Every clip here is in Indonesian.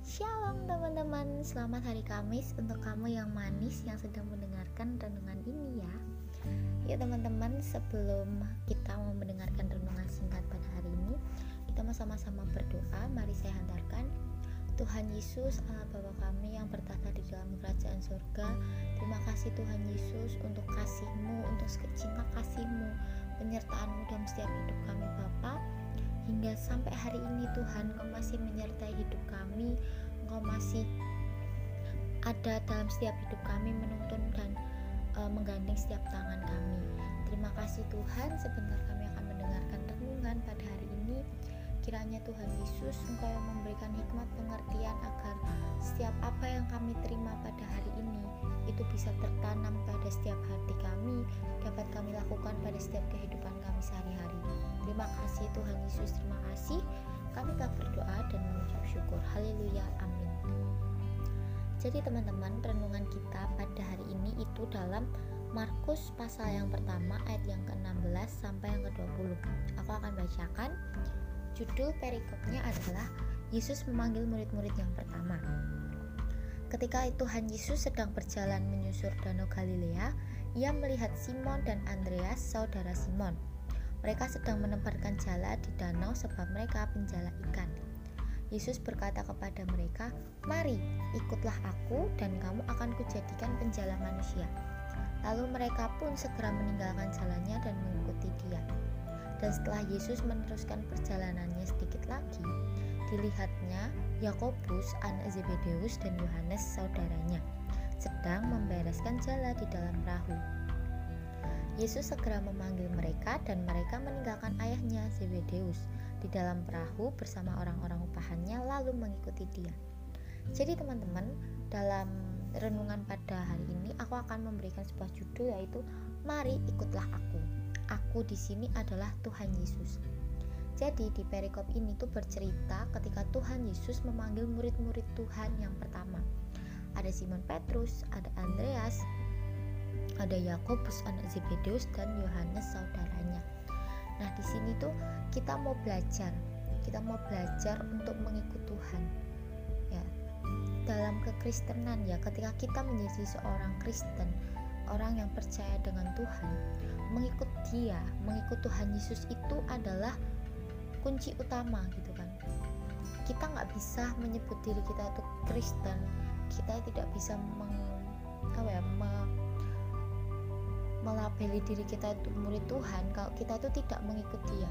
Shalom teman-teman, selamat hari Kamis untuk kamu yang manis yang sedang mendengarkan renungan ini ya. Ya teman-teman, sebelum kita mau mendengarkan renungan singkat pada hari ini, kita mau sama-sama berdoa. Mari saya hantarkan Tuhan Yesus Allah Bapa kami yang bertata di dalam kerajaan surga Terima kasih Tuhan Yesus untuk kasihmu, untuk cinta kasihmu Penyertaanmu dalam setiap hidup kami Hingga sampai hari ini Tuhan Engkau masih menyertai hidup kami. Engkau masih ada dalam setiap hidup kami menuntun dan e, menggandeng setiap tangan kami. Terima kasih Tuhan. Sebentar kami akan mendengarkan renungan pada hari ini Kiranya Tuhan Yesus Engkau yang memberikan hikmat pengertian agar setiap apa yang kami terima pada hari ini itu bisa tertanam pada setiap hati kami dapat kami lakukan pada setiap kehidupan kami sehari-hari. Terima kasih Tuhan Yesus, terima kasih. Kami telah berdoa dan mengucap syukur. Haleluya. Amin. Jadi teman-teman, renungan kita pada hari ini itu dalam Markus pasal yang pertama ayat yang ke-16 sampai yang ke-20. Aku akan bacakan Judul perikopnya adalah Yesus memanggil murid-murid yang pertama. Ketika Tuhan Yesus sedang berjalan menyusur Danau Galilea, ia melihat Simon dan Andreas, saudara Simon. Mereka sedang menebarkan jala di danau sebab mereka penjala ikan. Yesus berkata kepada mereka, "Mari, ikutlah aku dan kamu akan kujadikan penjala manusia." Lalu mereka pun segera meninggalkan jalannya dan mengikuti dia. Dan setelah Yesus meneruskan perjalanannya sedikit lagi, dilihatnya Yakobus, anak Zebedeus dan Yohanes saudaranya sedang membereskan jala di dalam perahu. Yesus segera memanggil mereka dan mereka meninggalkan ayahnya Zebedeus di dalam perahu bersama orang-orang upahannya lalu mengikuti dia. Jadi teman-teman, dalam renungan pada hari ini aku akan memberikan sebuah judul yaitu Mari ikutlah aku. Aku di sini adalah Tuhan Yesus. Jadi di perikop ini tuh bercerita ketika Tuhan Yesus memanggil murid-murid Tuhan yang pertama. Ada Simon Petrus, ada Andreas, ada Yakobus anak Zebedeus dan Yohanes saudaranya. Nah, di sini tuh kita mau belajar. Kita mau belajar untuk mengikut Tuhan. Ya. Dalam kekristenan ya, ketika kita menjadi seorang Kristen, orang yang percaya dengan Tuhan, mengikut Dia, mengikut Tuhan Yesus itu adalah kunci utama gitu kan. Kita nggak bisa menyebut diri kita itu Kristen, kita tidak bisa meng, apa ya, me, melabeli diri kita itu murid Tuhan kalau kita itu tidak mengikut Dia.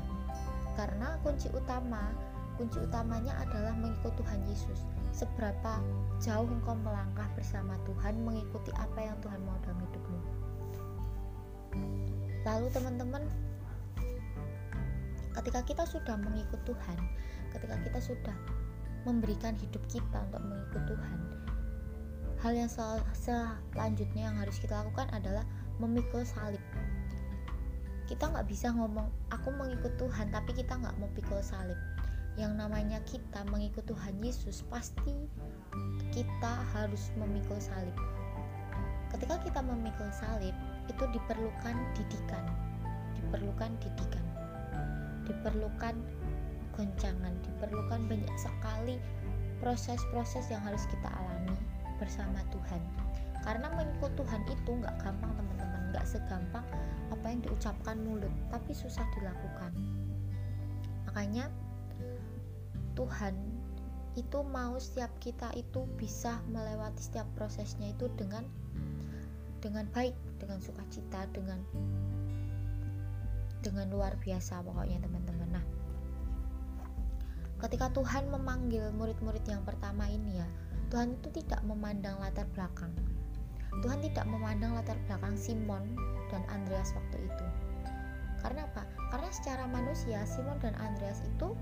Karena kunci utama, kunci utamanya adalah mengikut Tuhan Yesus seberapa jauh engkau melangkah bersama Tuhan mengikuti apa yang Tuhan mau dalam hidupmu? Lalu teman-teman ketika kita sudah mengikut Tuhan ketika kita sudah memberikan hidup kita untuk mengikut Tuhan hal yang sel selanjutnya yang harus kita lakukan adalah memikul salib. Kita nggak bisa ngomong aku mengikut Tuhan tapi kita nggak mau pikul salib yang namanya kita mengikut Tuhan Yesus pasti kita harus memikul salib. Ketika kita memikul salib itu diperlukan didikan. Diperlukan didikan. Diperlukan goncangan. Diperlukan banyak sekali proses-proses yang harus kita alami bersama Tuhan. Karena mengikut Tuhan itu nggak gampang teman-teman. Nggak segampang apa yang diucapkan mulut tapi susah dilakukan. Makanya Tuhan itu mau setiap kita itu bisa melewati setiap prosesnya itu dengan dengan baik, dengan sukacita, dengan dengan luar biasa pokoknya teman-teman. Nah, ketika Tuhan memanggil murid-murid yang pertama ini ya, Tuhan itu tidak memandang latar belakang. Tuhan tidak memandang latar belakang Simon dan Andreas waktu itu. Karena apa? Karena secara manusia Simon dan Andreas itu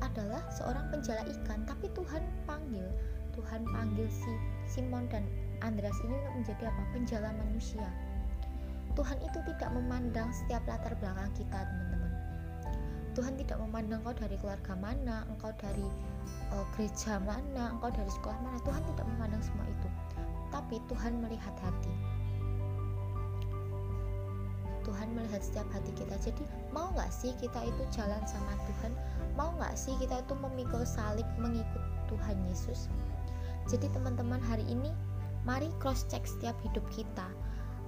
adalah seorang penjala ikan, tapi Tuhan panggil, Tuhan panggil si Simon dan Andreas ini menjadi apa? Penjala manusia. Tuhan itu tidak memandang setiap latar belakang kita, teman-teman. Tuhan tidak memandang engkau dari keluarga mana, engkau dari uh, gereja mana, engkau dari sekolah mana. Tuhan tidak memandang semua itu. Tapi Tuhan melihat hati. Tuhan melihat setiap hati kita. Jadi mau nggak sih kita itu jalan sama Tuhan? Mau nggak sih kita itu memikul salib mengikut Tuhan Yesus? Jadi teman-teman hari ini mari cross check setiap hidup kita.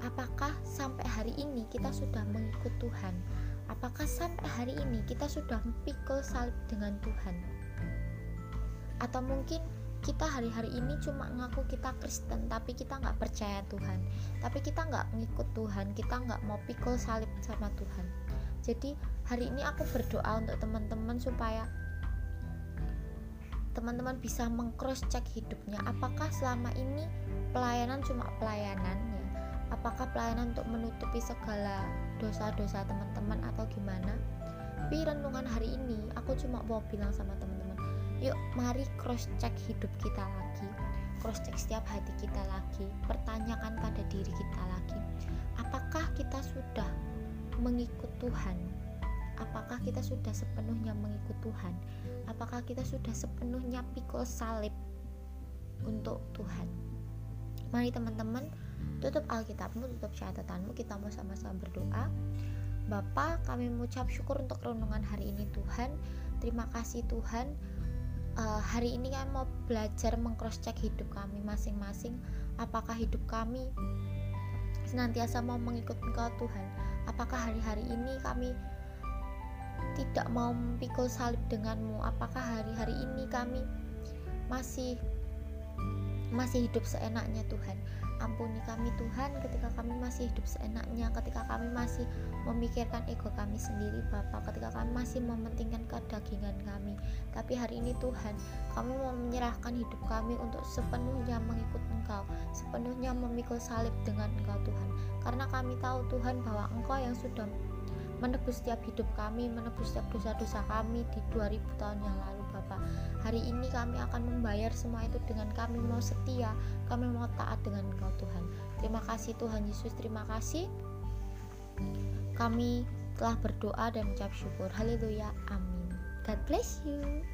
Apakah sampai hari ini kita sudah mengikut Tuhan? Apakah sampai hari ini kita sudah memikul salib dengan Tuhan? Atau mungkin kita hari-hari ini cuma ngaku kita Kristen tapi kita nggak percaya Tuhan? Tapi kita nggak ngikut Tuhan kita nggak mau pikul salib sama Tuhan jadi hari ini aku berdoa untuk teman-teman supaya teman-teman bisa mengcross check hidupnya. Apakah selama ini pelayanan cuma pelayanan ya? Apakah pelayanan untuk menutupi segala dosa-dosa teman-teman atau gimana? Tapi renungan hari ini aku cuma mau bilang sama teman-teman yuk mari cross check hidup kita lagi. Cross check setiap hati kita lagi. Pertanyakan pada diri kita lagi. Apakah kita sudah mengikut Tuhan? Apakah kita sudah sepenuhnya mengikut Tuhan? Apakah kita sudah sepenuhnya pikul salib untuk Tuhan? Mari teman-teman tutup Alkitabmu tutup catatanmu kita mau sama-sama berdoa. Bapak kami mengucap syukur untuk renungan hari ini Tuhan. Terima kasih Tuhan. Uh, hari ini kami mau belajar mengcross check hidup kami masing-masing. Apakah hidup kami senantiasa mau mengikut engkau Tuhan apakah hari-hari ini kami tidak mau memikul salib denganmu? Apakah hari-hari ini kami masih masih hidup seenaknya Tuhan Ampuni kami Tuhan ketika kami masih hidup seenaknya, ketika kami masih memikirkan ego kami sendiri Bapak, ketika kami masih mementingkan kedagingan kami. Tapi hari ini Tuhan, kami mau menyerahkan hidup kami untuk sepenuhnya mengikut Engkau, sepenuhnya memikul salib dengan Engkau Tuhan. Karena kami tahu Tuhan bahwa Engkau yang sudah menebus setiap hidup kami, menebus setiap dosa-dosa kami di 2000 tahun yang lalu Bapak. Hari ini kami akan membayar semua itu dengan kami mau setia, kami mau taat dengan Engkau Tuhan. Terima kasih Tuhan Yesus, terima kasih. Kami telah berdoa dan mengucap syukur. Haleluya. Amin. God bless you.